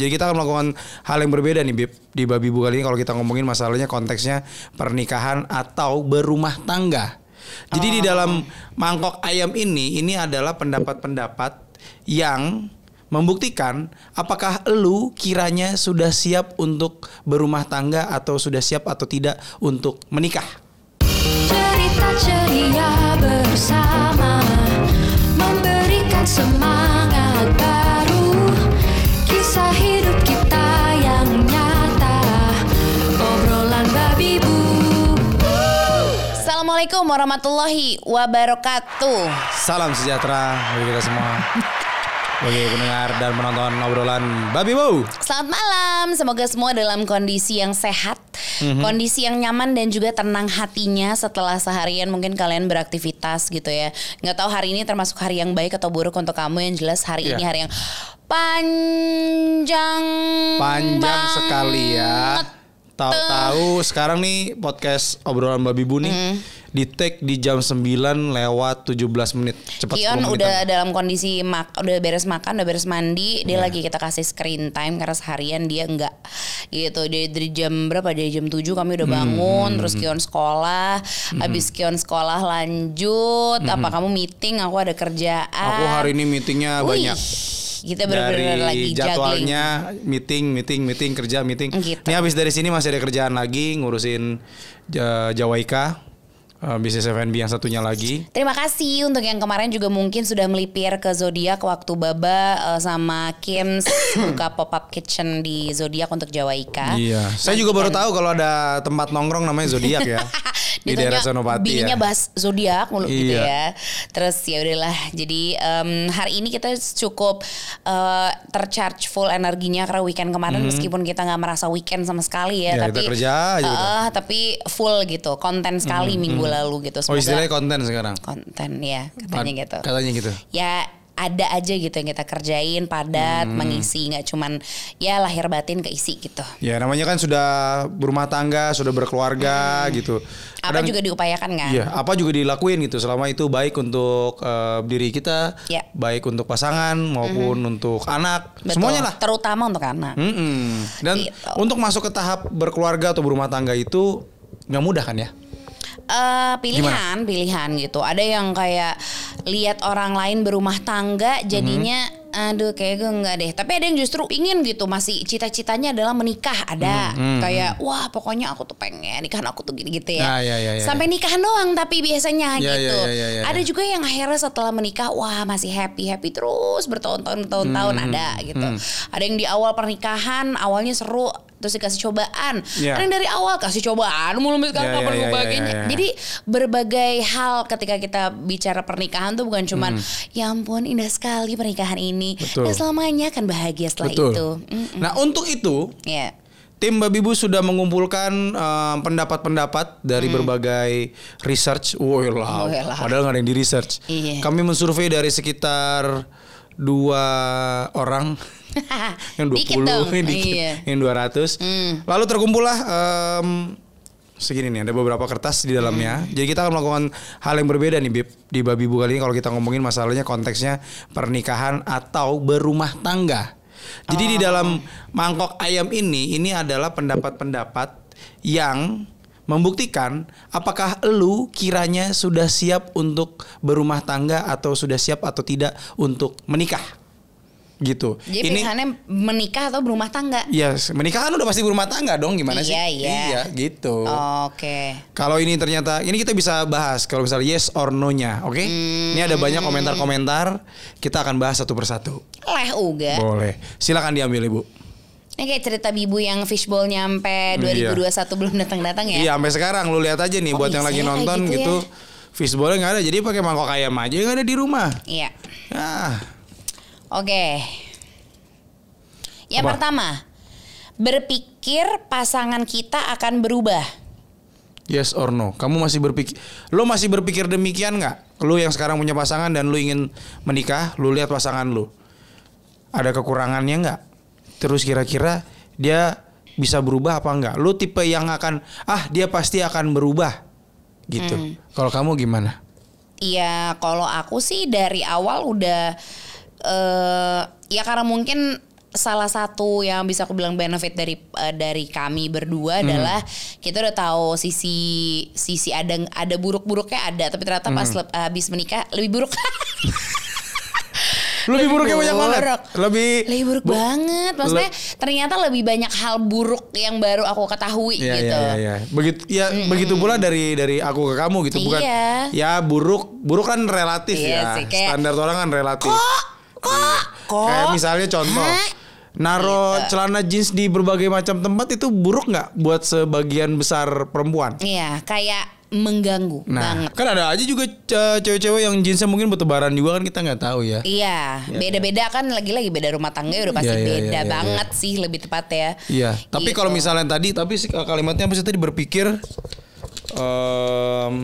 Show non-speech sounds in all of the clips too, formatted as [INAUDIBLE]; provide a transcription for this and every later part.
Jadi kita akan melakukan hal yang berbeda nih Bib di babi bu kali ini kalau kita ngomongin masalahnya konteksnya pernikahan atau berumah tangga. Jadi di dalam mangkok ayam ini ini adalah pendapat-pendapat yang membuktikan apakah lu kiranya sudah siap untuk berumah tangga atau sudah siap atau tidak untuk menikah. Cerita ceria bersama Memberikan semangat Assalamualaikum warahmatullahi wabarakatuh Salam sejahtera bagi kita semua. Bagi pendengar dan penonton obrolan Babi Bu. Selamat malam, semoga semua dalam kondisi yang sehat, kondisi yang nyaman dan juga tenang hatinya setelah seharian mungkin kalian beraktivitas gitu ya. Nggak tahu hari ini termasuk hari yang baik atau buruk untuk kamu yang jelas hari Iya. ini hari yang panjang Panjang sekali ya. Tahu-tahu sekarang nih podcast obrolan Babi Bu nih di take di jam 9 lewat 17 menit. Cepat Kion 10 menitan. udah dalam kondisi mak udah beres makan, udah beres mandi, dia Iya. lagi kita kasih screen time karena seharian dia enggak gitu. Dari, dari jam berapa? Dari jam 7 kami udah Hmm, bangun, terus Kion sekolah, habis Kion sekolah lanjut, apa kamu meeting, aku ada kerjaan. Hmm. Aku hari ini meetingnya Wih, banyak. Kita dari benar-benar lagi juggling. jadwalnya meeting, meeting, meeting, kerja, meeting. Gitu. Ini habis dari sini masih ada kerjaan lagi ngurusin Ja- Jawaika, eh, bisnis F&B yang satunya lagi. Terima kasih untuk yang kemarin juga mungkin sudah melipir ke Zodiak waktu Baba eh, sama Kim [COUGHS] buka pop up kitchen di Zodiak untuk Jawa Ika. Iya. Saya juga baru tahu kalau ada tempat nongkrong namanya Zodiak ya. [LAUGHS] di Ditanya daerah Senopati bininya ya. bahas zodiak mulu gitu Iya. ya. Terus ya udahlah. Jadi em, hari ini kita cukup eh, tercharge full energinya karena weekend kemarin meskipun kita nggak merasa weekend sama sekali ya. Ya, tapi kita kerja aja udah. eh, tapi full gitu, konten sekali minggu lalu gitu. Oh istilahnya konten sekarang. konten ya katanya gitu. Katanya gitu. Ya ada aja gitu yang kita kerjain padat Hmm. mengisi nggak cuman ya lahir batin keisi gitu. Ya namanya kan sudah berumah tangga, sudah berkeluarga gitu. Hmm. Apa Kadang- juga diupayakan kan? Iya, apa juga dilakuin gitu selama itu baik untuk eh, diri kita, Ya. baik untuk pasangan maupun untuk anak, Betul. semuanya lah. Terutama untuk anak. Mm-mm. Dan Gitu. untuk masuk ke tahap berkeluarga atau berumah tangga itu nggak mudah kan ya? Eh, pilihan, pilihan gitu. Ada yang kayak lihat orang lain berumah tangga, jadinya, Hmm. aduh kayak gue enggak deh. Tapi ada yang justru ingin gitu, masih cita-citanya adalah menikah. Ada Hmm, kayak, wah pokoknya aku tuh pengen nikahan aku tuh gini-gitu ya. Ah, iya, iya, iya. Sampai nikahan doang, tapi biasanya Iya, gitu. iya, iya, iya, ada iya. juga yang akhirnya setelah menikah, wah masih happy happy terus bertahun-tahun bertahun-tahun Hmm, ada gitu. Ada yang di awal pernikahan awalnya seru. Terus dikasih cobaan. Ada yang dari awal kasih cobaan mulu sekarang Iya, nggak iya, perlu iya, bagiannya. iya, iya. Jadi berbagai hal ketika kita bicara pernikahan tuh bukan cuman ya ampun indah sekali pernikahan ini. Betul. Dan selamanya akan bahagia setelah Betul. itu. Mm, Nah untuk itu Ya. tim Babi Bu sudah mengumpulkan eh, pendapat-pendapat dari berbagai research. Woi lah. padahal nggak ada yang di research. Iya. Kami mensurvei dari sekitar dua orang [LAUGHS] yang 20 Dikit dong. yang dikit, Iya. yang 200 lalu terkumpullah em, segini nih ada beberapa kertas di dalamnya Hmm. jadi kita akan melakukan hal yang berbeda nih Bib di babi bu kali ini kalau kita ngomongin masalahnya konteksnya pernikahan atau berumah tangga jadi di dalam mangkok ayam ini ini adalah pendapat-pendapat yang membuktikan apakah lu kiranya sudah siap untuk berumah tangga atau sudah siap atau tidak untuk menikah gitu Jadi ini pilihannya menikah atau berumah tangga. Ya, menikah kan udah pasti berumah tangga dong, gimana sih? Iya, iya. Iya, gitu. Oke. Kalau ini ternyata ini kita bisa bahas kalau misalnya yes or no-nya, oke? Ini ada banyak komentar-komentar, kita akan bahas satu persatu. Leh uga. Boleh. Silakan diambil, Ibu. Ini kayak cerita bibu yang fishbowl nyampe 2021 belum datang-datang ya. Iya, sampai sekarang lu lihat aja nih Oh, buat yang lagi nonton gitu gitu. ya? Fishbowl nggak ada, jadi pakai mangkok ayam aja yang ada di rumah. Iya. Ah, Oke. Yang Apa? pertama, berpikir pasangan kita akan berubah. yes or no. Kamu masih berpikir, lu masih berpikir demikian nggak? Lu yang sekarang punya pasangan dan lu ingin menikah, lu lihat pasangan lu. Ada kekurangannya nggak? Terus kira-kira dia bisa berubah apa enggak? Lu tipe yang akan ah dia pasti akan berubah gitu. Hmm. Kalau kamu gimana? Iya, kalau aku sih dari awal udah eh ya karena mungkin salah satu yang bisa aku bilang benefit dari eh, dari kami berdua adalah kita udah tahu sisi sisi ada ada buruk-buruknya ada tapi ternyata pas lep- habis menikah lebih buruk [LAUGHS] Lebih buruknya banyak banget. buruk. Lebih lebih buruk bu- banget maksudnya ternyata lebih banyak hal buruk yang baru aku ketahui Iya, gitu iya, iya, iya. Begitu ya begitu pula dari dari aku ke kamu gitu bukan Iya. ya buruk buruk kan relatif Iya ya. sih, kayak, Standar orang kan relatif. kok kok kok Kayak misalnya contoh Hah? Naro Gitu. celana jeans di berbagai macam tempat itu buruk nggak buat sebagian besar perempuan? Iya, kayak mengganggu Nah, banget. kan ada aja juga ce- cewek-cewek yang jeansnya mungkin bertebaran juga kan kita nggak tahu ya. Iya, beda-beda kan lagi-lagi beda rumah tangga ya udah pasti Iya, iya, beda iya, iya, banget sih lebih tepat ya. Iya, tapi Gitu. kalau misalnya tadi, tapi sih kalimatnya apa sih tadi berpikir em,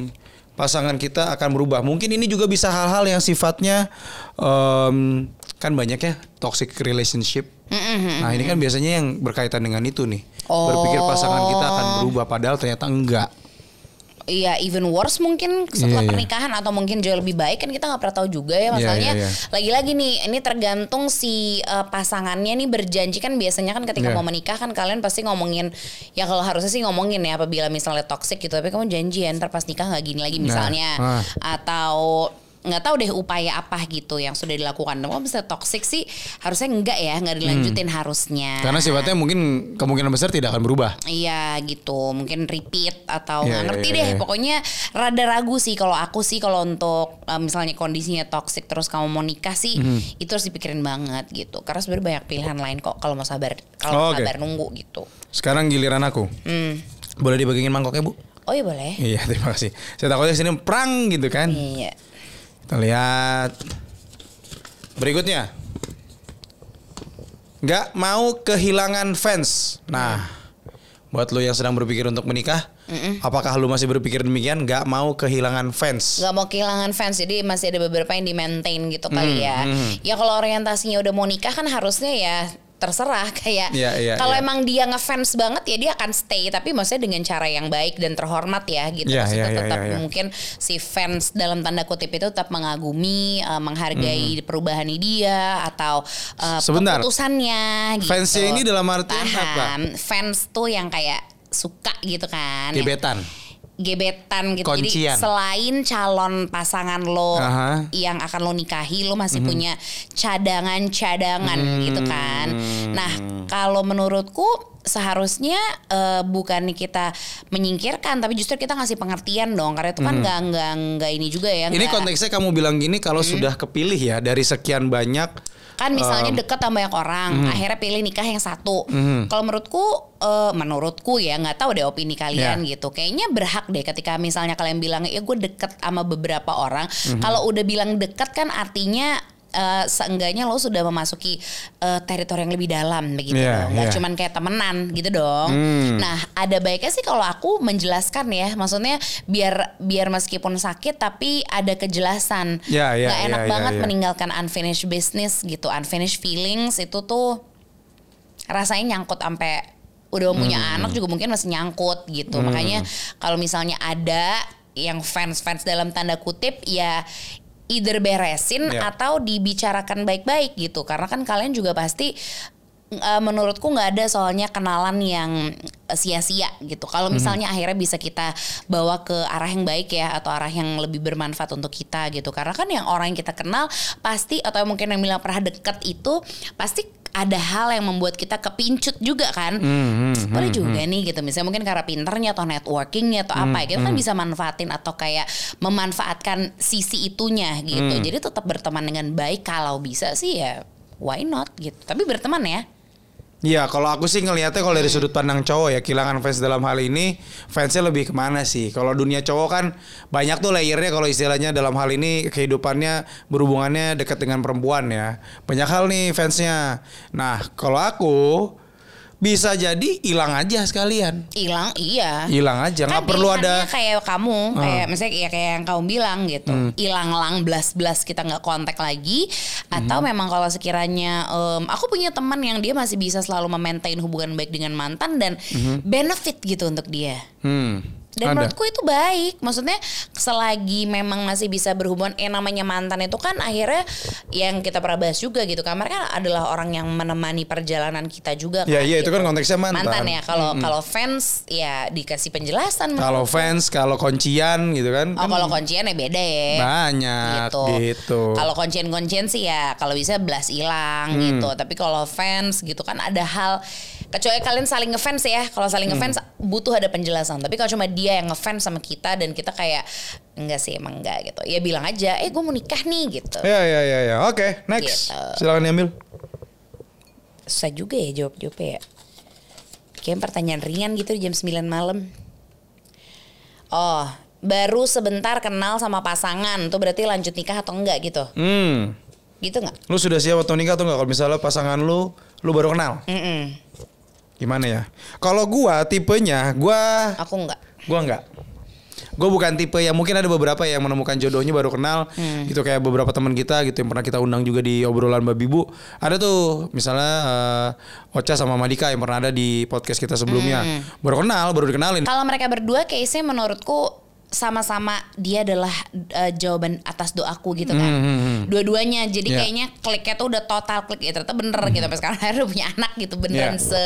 pasangan kita akan berubah. Mungkin ini juga bisa hal-hal yang sifatnya em, kan banyak ya toxic relationship. Nah ini kan biasanya yang berkaitan dengan itu nih. Berpikir pasangan kita akan berubah, padahal ternyata enggak. Iya, even worse mungkin setelah Iya, iya. pernikahan atau mungkin jauh lebih baik kan kita nggak pernah tahu juga ya masalahnya. iya, iya. Lagi-lagi nih, ini tergantung si uh, pasangannya nih berjanji kan biasanya kan ketika Iya. mau menikah kan kalian pasti ngomongin ya kalau harusnya sih ngomongin ya apabila misalnya toxic gitu tapi kamu janji ya ntar pas nikah nggak gini lagi misalnya ah. atau nggak tahu deh upaya apa gitu yang sudah dilakukan. Kalau misalnya toxic sih harusnya enggak ya, nggak dilanjutin harusnya. Karena sifatnya mungkin kemungkinan besar tidak akan berubah. Iya gitu, mungkin repeat atau Iya, nggak iya, ngerti iya, deh. iya. Pokoknya rada ragu sih kalau aku sih kalau untuk uh, misalnya kondisinya toxic terus kamu mau nikah sih Mhm. itu harus dipikirin banget gitu. Karena sebenarnya banyak pilihan lain kok kalau mau sabar kalau Oh, oke. sabar nunggu gitu. Sekarang giliran aku. Hmm. Boleh dibagiin mangkoknya bu? Oh iya boleh. Iya [LAUGHS] terima kasih. Saya takutnya sini perang gitu kan. Iya. Kita lihat berikutnya. Nggak mau kehilangan fans. Nah, buat lo yang sedang berpikir untuk menikah, apakah lo masih berpikir demikian? Nggak mau kehilangan fans. Gak mau kehilangan fans jadi masih ada beberapa yang di maintain gitu kali Hmm, ya. Ya kalau orientasinya udah mau nikah kan harusnya ya terserah [LAUGHS] kayak Iya, iya, kalau iya. emang dia ngefans banget ya dia akan stay tapi maksudnya dengan cara yang baik dan terhormat ya gitu Iya, maksudnya iya, iya, tetap iya, iya. mungkin si fans dalam tanda kutip itu tetap mengagumi eh, menghargai Hmm. perubahan dia atau Sebentar. keputusannya gitu. Fansnya ini dalam artian apa? Paham. Fans tuh yang kayak suka gitu kan. Gebetan. Gebetan gitu. Kuncian. Jadi selain calon pasangan lo Aha. yang akan lo nikahi, lo masih Mhm. punya cadangan-cadangan Hmm. gitu kan. Nah, kalau menurutku seharusnya eh, bukan kita menyingkirkan tapi justru kita ngasih pengertian dong karena itu kan nggak nggak nggak ini juga ya Mhm. Ini nggak- konteksnya kamu bilang gini kalau sudah kepilih ya dari sekian banyak kan misalnya deket sama banyak orang Mhm. akhirnya pilih nikah yang satu kalau menurutku eh, menurutku ya nggak tahu deh opini kalian Ya. gitu kayaknya berhak deh ketika misalnya kalian bilang ya gue deket sama beberapa orang Mhm. kalau udah bilang deket kan artinya eh, seenggaknya lo sudah memasuki eh, teritori yang lebih dalam begitu Iya, dong nggak iya. cuman kayak temenan gitu dong Hmm. nah ada baiknya sih kalau aku menjelaskan ya maksudnya biar biar meskipun sakit tapi ada kejelasan Ya, ya, nggak enak ya, ya, banget ya. meninggalkan unfinished business gitu unfinished feelings itu tuh rasanya nyangkut sampai udah punya Hmm. anak juga mungkin masih nyangkut gitu makanya kalau misalnya ada yang fans-fans dalam tanda kutip ya either beresin Ya. atau dibicarakan baik-baik gitu karena kan kalian juga pasti eh, menurutku nggak ada soalnya kenalan yang sia-sia gitu. Kalau Mhm. misalnya akhirnya bisa kita bawa ke arah yang baik ya atau arah yang lebih bermanfaat untuk kita gitu. Karena kan yang orang yang kita kenal pasti atau mungkin yang bilang pernah deket itu pasti ada hal yang membuat kita kepincut juga kan. Hmm, Boleh juga nih gitu. Misalnya mungkin karena pinternya atau networkingnya atau apa ya. Kita kan bisa manfaatin atau kayak memanfaatkan sisi itunya gitu. Jadi tetap berteman dengan baik kalau bisa sih ya why not gitu. Tapi berteman ya. Iya, kalau aku sih ngelihatnya kalau dari sudut pandang cowok ya kehilangan fans dalam hal ini fansnya lebih ke mana sih? Kalau dunia cowok kan banyak tuh layernya kalau istilahnya dalam hal ini kehidupannya berhubungannya dekat dengan perempuan ya. Banyak hal nih fansnya. Nah, kalau aku bisa jadi hilang aja sekalian. Hilang iya. Hilang aja, nggak Kan perlu ada. kayak kamu, kayak misalnya ya kayak yang kamu bilang gitu. Hmm. Hilang lang blas-blas kita nggak kontak lagi atau Hmm. memang kalau sekiranya em, aku punya teman yang dia masih bisa selalu memaintain hubungan baik dengan mantan dan benefit gitu untuk dia. Hmm. Dan Ada. menurutku itu baik. Maksudnya selagi memang masih bisa berhubungan eh namanya mantan itu kan akhirnya yang kita pernah bahas juga gitu. Kamar kan adalah orang yang menemani perjalanan kita juga Ya, iya, itu gitu. kan konteksnya mantan. Mantan ya. Kalau kalau fans ya dikasih penjelasan. Kalau fans, kalau kuncian gitu kan. Oh kalau kuncian ya beda ya. Banyak gitu. gitu. Kalau kuncian-kuncian sih ya kalau bisa belas hilang Hmm. gitu. Tapi kalau fans gitu kan ada hal kecuali kalian saling ngefans ya. Kalau saling Hmm. ngefans butuh ada penjelasan. Tapi kalau cuma dia yang ngefans sama kita dan kita kayak enggak sih emang enggak gitu. Ya bilang aja, "Eh gue mau nikah nih" gitu. Ya ya ya ya. Oke, next. Gitu. Silakan diambil. Susah juga ya jawab-jawabnya ya. Kayak pertanyaan ringan gitu jam 9 malam. Oh, baru sebentar kenal sama pasangan tuh berarti lanjut nikah atau enggak gitu? Hmm. Gitu nggak? Lu sudah siap atau nikah atau enggak? Kalau misalnya pasangan lu, lu baru kenal. Mm-mm. Gimana ya? Kalau gua tipenya, gua Aku enggak. gua enggak. Gue bukan tipe yang mungkin ada beberapa yang menemukan jodohnya baru kenal gitu kayak beberapa teman kita gitu yang pernah kita undang juga di obrolan babi bu ada tuh misalnya eh, Ocha sama Madika yang pernah ada di podcast kita sebelumnya baru kenal baru dikenalin Kalau mereka berdua case-nya menurutku sama-sama dia adalah uh, jawaban atas doaku gitu kan. Dua-duanya jadi Hmm, Iya. kayaknya kliknya tuh udah total klik ya ternyata bener gitu sampai sekarang akhirnya [LAUGHS] udah punya anak gitu beneran Iya. se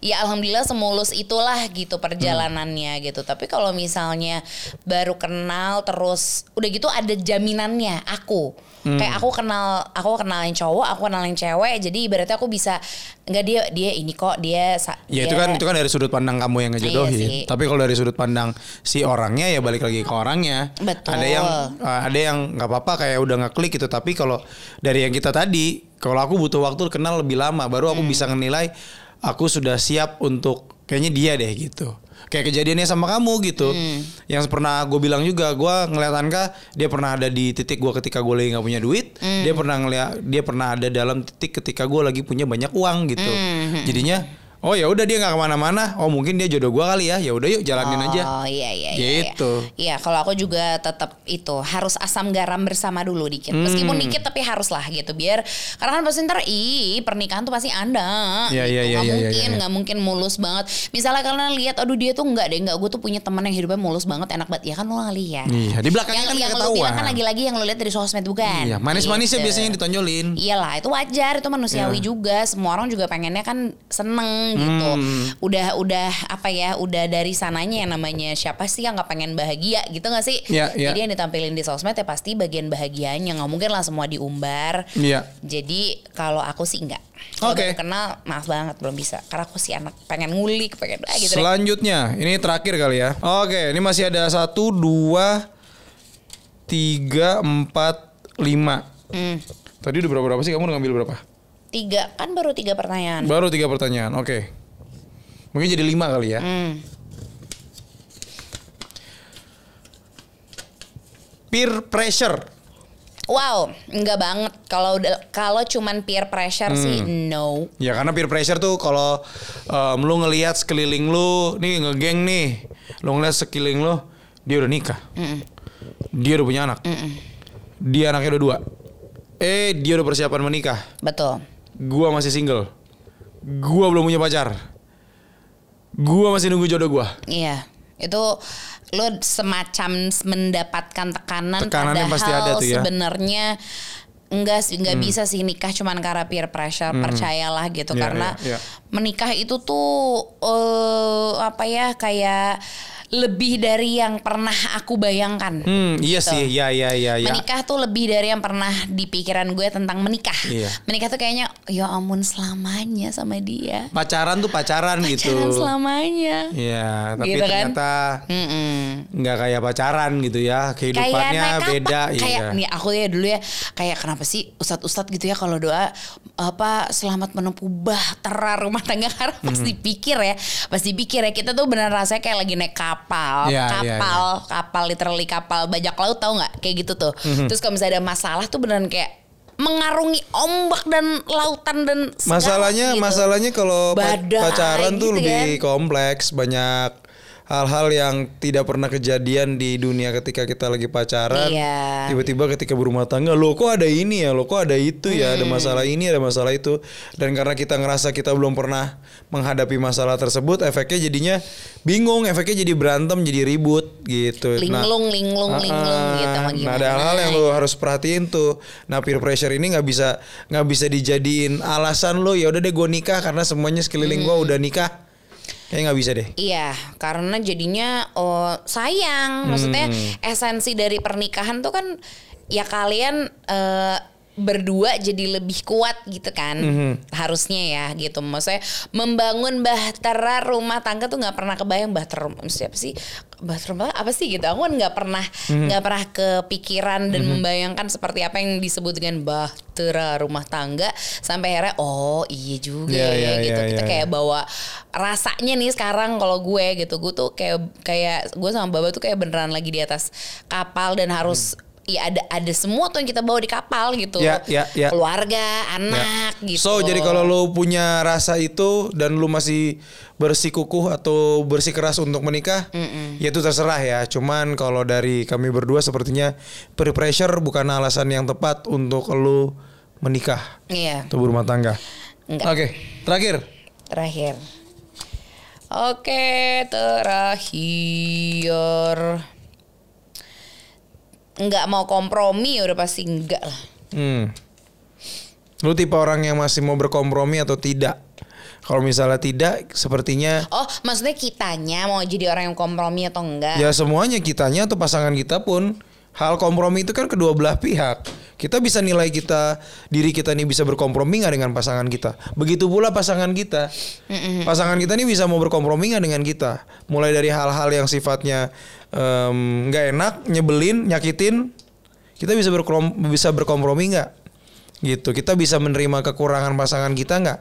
ya alhamdulillah semulus itulah gitu perjalanannya Hmm. gitu. Tapi kalau misalnya baru kenal terus udah gitu ada jaminannya aku. Hmm. Kayak aku kenal aku kenal yang cowok, aku kenal yang cewek. Jadi ibaratnya aku bisa enggak dia dia ini kok dia Ya itu dia- kan itu kan dari sudut pandang kamu yang Iya sih. ngejodohin. Tapi kalau dari sudut pandang si orangnya ya balik lagi ke orangnya. Betul. Ada yang uh, ada yang nggak apa-apa kayak udah ngeklik gitu. Tapi kalau dari yang kita tadi, kalau aku butuh waktu kenal lebih lama, baru aku Hmm. bisa menilai aku sudah siap untuk kayaknya dia deh gitu. Kayak kejadiannya sama kamu gitu. Hmm. Yang pernah gue bilang juga, gue ngeliat Anka, dia pernah ada di titik gue ketika gue lagi nggak punya duit. Hmm. Dia pernah ngeliat, dia pernah ada dalam titik ketika gue lagi punya banyak uang gitu. Hmm. Jadinya oh ya udah dia nggak ke mana-mana. Oh mungkin dia jodoh gue kali ya. Ya udah yuk jalanin aja. Oh iya iya iya. Gitu. Iya, kalau aku juga tetap itu harus asam garam bersama dulu dikit. Meskipun Hmm. dikit tapi harus lah gitu biar karena kan pasti ntar ih pernikahan tuh pasti ada. Iya, gitu. iya, iya, Nggak iya, mungkin iya. nggak mungkin mulus banget. Misalnya kalian lihat aduh dia tuh enggak deh enggak gue tuh punya teman yang hidupnya mulus banget enak banget ya kan lo nggak lihat. Iya, di belakangnya Yang, kan yang nggak lo bilang ketahuan. kan lagi-lagi yang lo lihat dari sosmed bukan? Iya, manis-manisnya Gitu. biasanya ditonjolin. Iyalah itu wajar itu manusiawi Iya. juga semua orang juga pengennya kan seneng gitu Hmm. udah udah apa ya udah dari sananya yang namanya siapa sih yang nggak pengen bahagia gitu nggak sih Iya, iya. jadi yang ditampilin di sosmed ya pasti bagian bahagianya nggak mungkin lah semua diumbar Iya. jadi kalau aku sih enggak Oke. baru kenal maaf banget belum bisa karena aku sih anak pengen ngulik pengen ah, gitu deh. Selanjutnya, ini terakhir kali ya. Oke, ini masih ada satu, dua, tiga, empat, lima. Hmm. Tadi udah berapa berapa sih? Kamu udah ngambil berapa? Tiga kan baru tiga pertanyaan Baru tiga pertanyaan. Oke. Mungkin jadi lima kali ya. Hmm. Peer pressure. Wow, enggak banget. Kalau kalau cuman peer pressure sih Hmm. no. Ya karena peer pressure tuh kalau em, lu ngelihat sekeliling lu, nih ngegeng nih, lu ngeliat sekeliling lu, dia udah nikah, dia udah punya anak, dia anaknya udah dua, eh dia udah persiapan menikah, Betul. Gua masih single, gua belum punya pacar, gua masih nunggu jodoh gua. Iya. Itu lo semacam mendapatkan tekanan Tekanan yang padahal pasti ada tuh ya. sebenarnya enggak sih enggak bisa sih nikah cuman karena peer pressure percayalah gitu Iya, karena iya, iya. menikah itu tuh eh apa ya kayak lebih dari yang pernah aku bayangkan. Hmm, iya Gitu. sih, ya ya ya ya. Menikah tuh lebih dari yang pernah di pikiran gue tentang menikah. Iya. Menikah tuh kayaknya ya ampun selamanya sama dia. Pacaran tuh pacaran, gitu. Pacaran selamanya. Iya, tapi Gitu kan? ternyata nggak kayak pacaran gitu ya, kehidupannya kapal. beda. Kayak iya. nih aku ya dulu ya kayak kenapa sih ustadz-ustadz gitu ya kalau doa apa selamat menempuh bahtera rumah tangga karena pas Hmm. dipikir ya pas dipikir ya kita tuh benar rasanya kayak lagi naik kapal Iya, iya, kapal kapal literally kapal bajak laut tahu nggak kayak gitu tuh Hmm. terus kalau misalnya ada masalah tuh beneran kayak mengarungi ombak dan lautan dan segala Masalahnya gitu. masalahnya kalau pa- Badai pacaran tuh gitu lebih kan. kompleks, banyak hal-hal yang tidak pernah kejadian di dunia ketika kita lagi pacaran. Iya. Tiba-tiba ketika berumah tangga, lo kok ada ini ya, lo kok ada itu ya, ada masalah ini, ada masalah itu. Dan karena kita ngerasa kita belum pernah menghadapi masalah tersebut, efeknya jadinya bingung, efeknya jadi berantem, jadi ribut gitu. linglung linglung linglung Ah, gitu mau Nah ada hal-hal yang lo harus perhatiin tuh. Nah peer pressure ini nggak bisa nggak bisa dijadiin alasan lo ya udah deh gue nikah karena semuanya sekeliling gue udah nikah. Kayaknya nggak bisa deh. Iya, karena jadinya oh, sayang. Maksudnya Hmm. esensi dari pernikahan tuh kan ya kalian eh, berdua jadi lebih kuat gitu kan. Hmm. Harusnya ya gitu. Maksudnya membangun bahtera rumah tangga tuh nggak pernah kebayang bahtera rumah siapa sih? Bahtera rumah apa sih gitu. Aku kan nggak pernah Hmm. nggak pernah kepikiran dan membayangkan seperti apa yang disebut dengan bahtera rumah tangga sampai akhirnya oh iya juga Iya, ya iya, gitu. iya, Kita iya. kayak bawa rasanya nih sekarang kalau gue gitu gue tuh kayak kayak gue sama Baba tuh kayak beneran lagi di atas kapal dan harus ya ada ada semua tuh yang kita bawa di kapal gitu Ya, ya, ya. keluarga anak Ya. gitu So jadi kalau lo punya rasa itu dan lo masih bersikukuh atau bersikeras untuk menikah, ya itu terserah ya. Cuman kalau dari kami berdua sepertinya peer pressure bukan alasan yang tepat untuk lo menikah iya atau berumah tangga. Oke, terakhir. terakhir oke terakhir nggak mau kompromi udah pasti enggak lah Hmm. Lu tipe orang yang masih mau berkompromi atau tidak? Kalau misalnya tidak, sepertinya oh maksudnya kitanya mau jadi orang yang kompromi atau enggak ya semuanya kitanya atau pasangan kita pun hal kompromi itu kan kedua belah pihak. Kita bisa nilai kita diri kita nih bisa berkompromi nggak dengan pasangan kita. Begitu pula pasangan kita. Pasangan kita nih bisa mau berkompromi nggak dengan kita. Mulai dari hal-hal yang sifatnya nggak enak, nyebelin, nyakitin, kita bisa berkom bisa berkompromi nggak? Gitu. Kita bisa menerima kekurangan pasangan kita nggak?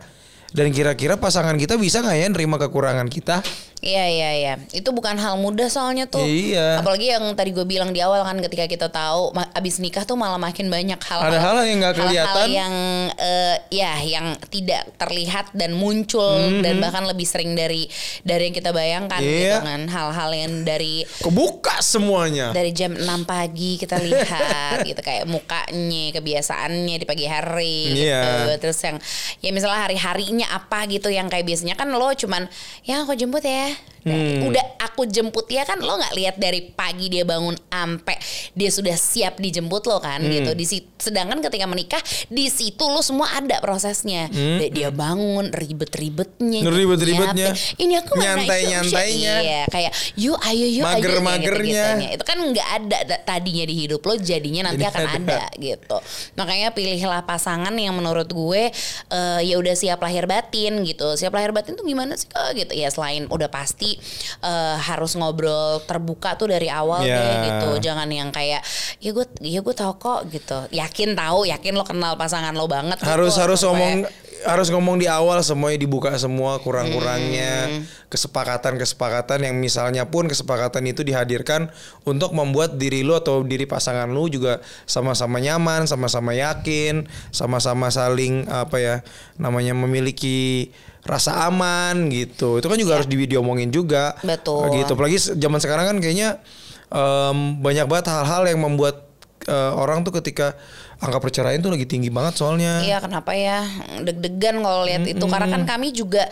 Dan kira-kira pasangan kita bisa nggak ya nerima kekurangan kita? Iya iya iya. Itu bukan hal mudah soalnya tuh. Iya. Apalagi yang tadi gue bilang di awal kan ketika kita tahu abis nikah tuh malah makin banyak hal Ada hal yang nggak kelihatan. yang eh, ya yang tidak terlihat dan muncul dan bahkan lebih sering dari dari yang kita bayangkan. Iya. gitu kan. Hal-hal yang dari Kebuka semuanya. dari jam 6 pagi kita lihat [LAUGHS] gitu kayak mukanya, kebiasaannya di pagi hari Iya. gitu. Terus yang ya misalnya hari-harinya apa gitu yang kayak biasanya kan lo cuman ya aku jemput ya. ね。Hmm. Udah aku jemput ya kan lo nggak lihat dari pagi dia bangun ampe dia sudah siap dijemput lo kan Hmm. gitu. Di si- sedangkan ketika menikah di situ lo semua ada prosesnya. Dia- Dia bangun ribet-ribetnya. Hmm. Ribet-ribetnya. Ini aku mana Nyantai-nyantainya. Iya, kayak yuk ayo yuk Mager-magernya. kayak gitu-gitunya. Itu kan nggak ada da- tadinya di hidup lo, jadinya nanti Jadi akan ada. ada. gitu. Makanya pilihlah pasangan yang menurut gue eh, ya udah siap lahir batin gitu. Siap lahir batin tuh gimana sih kak gitu? Ya selain udah pasti eh, harus ngobrol terbuka tuh dari awal Ya. deh gitu. Jangan yang kayak ya gue ya gue tahu kok gitu. Yakin tahu, yakin lo kenal pasangan lo banget. gitu, harus harus sampai- ngomong harus ngomong di awal semuanya dibuka semua kurang-kurangnya Hmm. kesepakatan-kesepakatan yang misalnya pun kesepakatan itu dihadirkan untuk membuat diri lu atau diri pasangan lu juga sama-sama nyaman, sama-sama yakin, sama-sama saling apa ya namanya memiliki rasa aman gitu. Itu kan juga harus di video omongin juga. Betul. Gitu. Apalagi zaman sekarang kan kayaknya em, banyak banget hal-hal yang membuat eh, orang tuh ketika angka perceraian tuh lagi tinggi banget soalnya. Iya kenapa ya deg-degan kalau lihat itu karena kan kami juga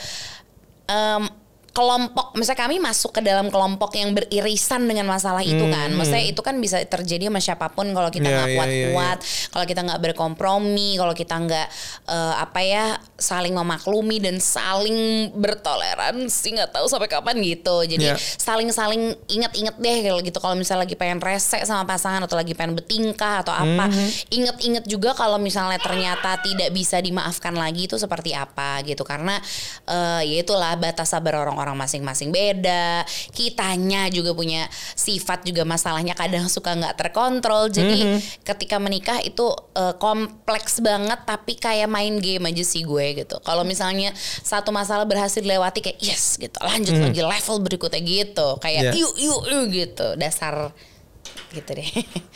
em, kelompok, misalnya kami masuk ke dalam kelompok yang beririsan dengan masalah itu kan, maksudnya itu kan bisa terjadi sama siapa pun kalau kita Iya, nggak iya, kuat-kuat, kalau kita nggak berkompromi, kalau kita nggak eh, apa ya saling memaklumi dan saling bertoleransi nggak tahu sampai kapan gitu, jadi Iya. saling-saling inget-inget deh kalau gitu. Kalau misalnya lagi pengen rese sama pasangan atau lagi pengen bertingkah atau apa inget-inget juga kalau misalnya ternyata tidak bisa dimaafkan lagi itu seperti apa gitu. Karena eh, ya itulah batas sabar orang-orang masing-masing beda kitanya juga punya sifat juga masalahnya kadang suka nggak terkontrol. Jadi ketika menikah itu eh, kompleks banget tapi kayak main game aja sih gue gitu. Kalau misalnya satu masalah berhasil dilewati kayak yes gitu. Lanjut lagi level berikutnya gitu. Kayak Iya. yuk yuk yuk gitu. Dasar gitu deh.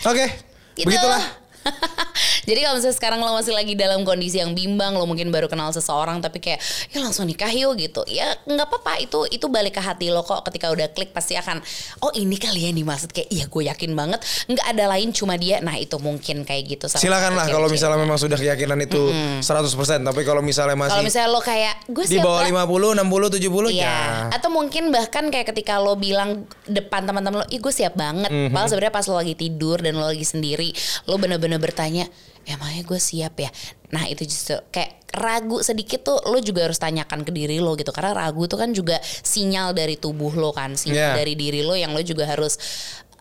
Oke, [LAUGHS] Gitu. begitulah. [LAUGHS] Jadi kalau misalnya sekarang lo masih lagi dalam kondisi yang bimbang, lo mungkin baru kenal seseorang tapi kayak ya langsung nikah yuk gitu. Ya nggak apa-apa itu itu balik ke hati lo kok ketika udah klik pasti akan oh ini kali ya dimaksud kayak iya gue yakin banget nggak ada lain cuma dia. Nah itu mungkin kayak gitu. salah Silakan lah kalau misalnya memang sudah keyakinan itu 100%, tapi kalau misalnya masih kalau misalnya lo kayak gue di bawah Mbak." 50, 60, 70 Iya. ya. Atau mungkin bahkan kayak ketika lo bilang depan teman-teman lo, ih gue siap banget. Mhm. Padahal sebenarnya pas lo lagi tidur dan lo lagi sendiri, lo bener-bener bertanya, emangnya gue siap ya? Nah itu justru kayak ragu sedikit tuh lo juga harus tanyakan ke diri lo gitu. Karena ragu tuh kan juga sinyal dari tubuh lo kan. Sinyal Iya. dari diri lo yang lo juga harus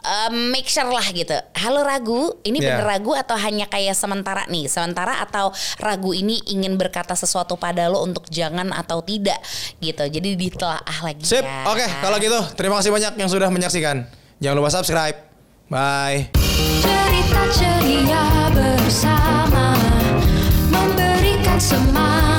um, make sure lah gitu. Halo ragu, ini Iya. bener ragu atau hanya kayak sementara nih? Sementara atau ragu ini ingin berkata sesuatu pada lo untuk jangan atau tidak gitu. Jadi ditelaah lagi. Sip. ya. Oke, kalau gitu terima kasih banyak yang sudah menyaksikan. Jangan lupa subscribe. Bye. Cerita ceria bersama Memberikan semangat